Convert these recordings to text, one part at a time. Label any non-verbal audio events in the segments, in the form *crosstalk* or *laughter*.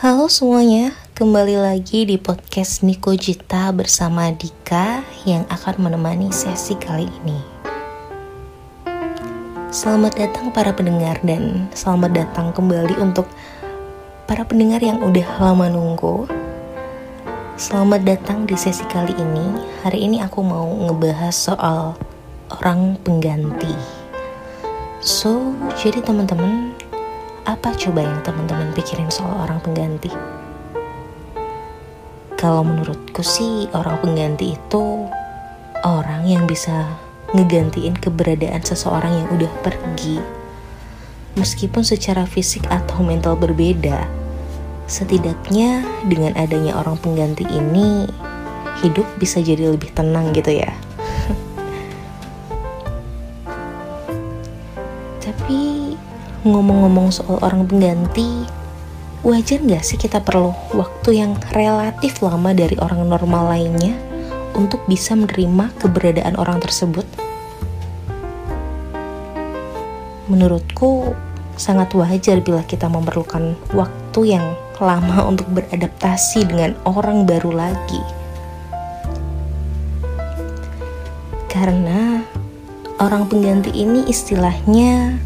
Halo semuanya, kembali lagi di podcast Niko Jita bersama Dika yang akan menemani sesi kali ini. Selamat datang para pendengar dan selamat datang kembali untuk para pendengar yang udah lama nunggu. Selamat datang di sesi kali ini. Hari ini aku mau ngebahas soal orang pengganti. So, jadi teman-teman apa coba yang teman-teman pikirin soal orang pengganti? Kalau menurutku sih orang pengganti itu orang yang bisa ngegantiin keberadaan seseorang yang udah pergi. Meskipun secara fisik atau mental berbeda, setidaknya dengan adanya orang pengganti ini, hidup bisa jadi lebih tenang gitu ya. *laughs* Tapi ngomong-ngomong soal orang pengganti, wajar nggak sih kita perlu waktu yang relatif lama dari orang normal lainnya untuk bisa menerima keberadaan orang tersebut? Menurutku, sangat wajar bila kita memerlukan waktu yang lama untuk beradaptasi dengan orang baru lagi. Karena orang pengganti ini istilahnya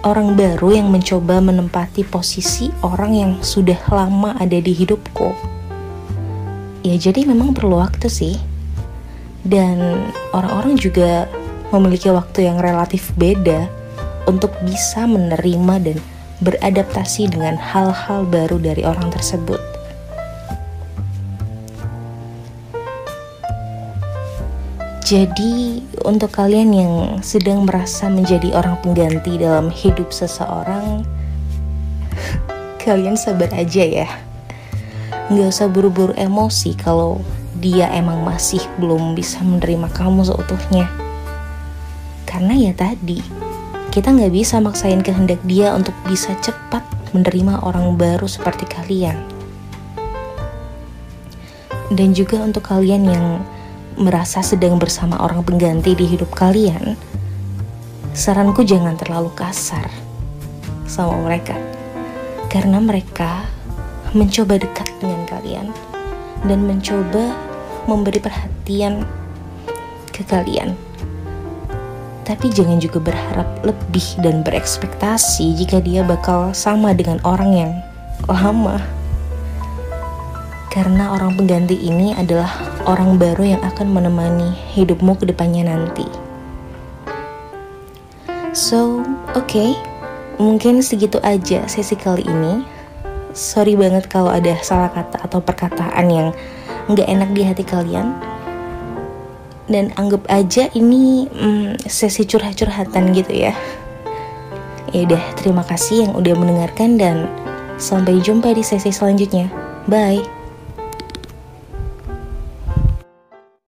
orang baru yang mencoba menempati posisi orang yang sudah lama ada di hidupku. Ya jadi memang perlu waktu sih. Dan orang-orang juga memiliki waktu yang relatif beda untuk bisa menerima dan beradaptasi dengan hal-hal baru dari orang tersebut. Jadi, untuk kalian yang sedang merasa menjadi orang pengganti dalam hidup seseorang, kalian sabar aja ya. Nggak usah buru-buru emosi kalau dia emang masih belum bisa menerima kamu seutuhnya. Karena ya tadi, kita nggak bisa maksain kehendak dia untuk bisa cepat menerima orang baru seperti kalian. Dan juga untuk kalian yang merasa sedang bersama orang pengganti di hidup kalian, saranku jangan terlalu kasar sama mereka. Karena mereka mencoba dekat dengan kalian dan mencoba memberi perhatian ke kalian. Tapi jangan juga berharap lebih dan berekspektasi jika dia bakal sama dengan orang yang lama. Karena orang pengganti ini adalah orang baru yang akan menemani hidupmu ke depannya nanti. So, oke, okay, mungkin segitu aja sesi kali ini. Sorry banget kalau ada salah kata atau perkataan yang nggak enak di hati kalian. Dan anggap aja ini hmm, sesi curhat-curhatan gitu ya. Ya udah, terima kasih yang udah mendengarkan dan sampai jumpa di sesi selanjutnya. Bye.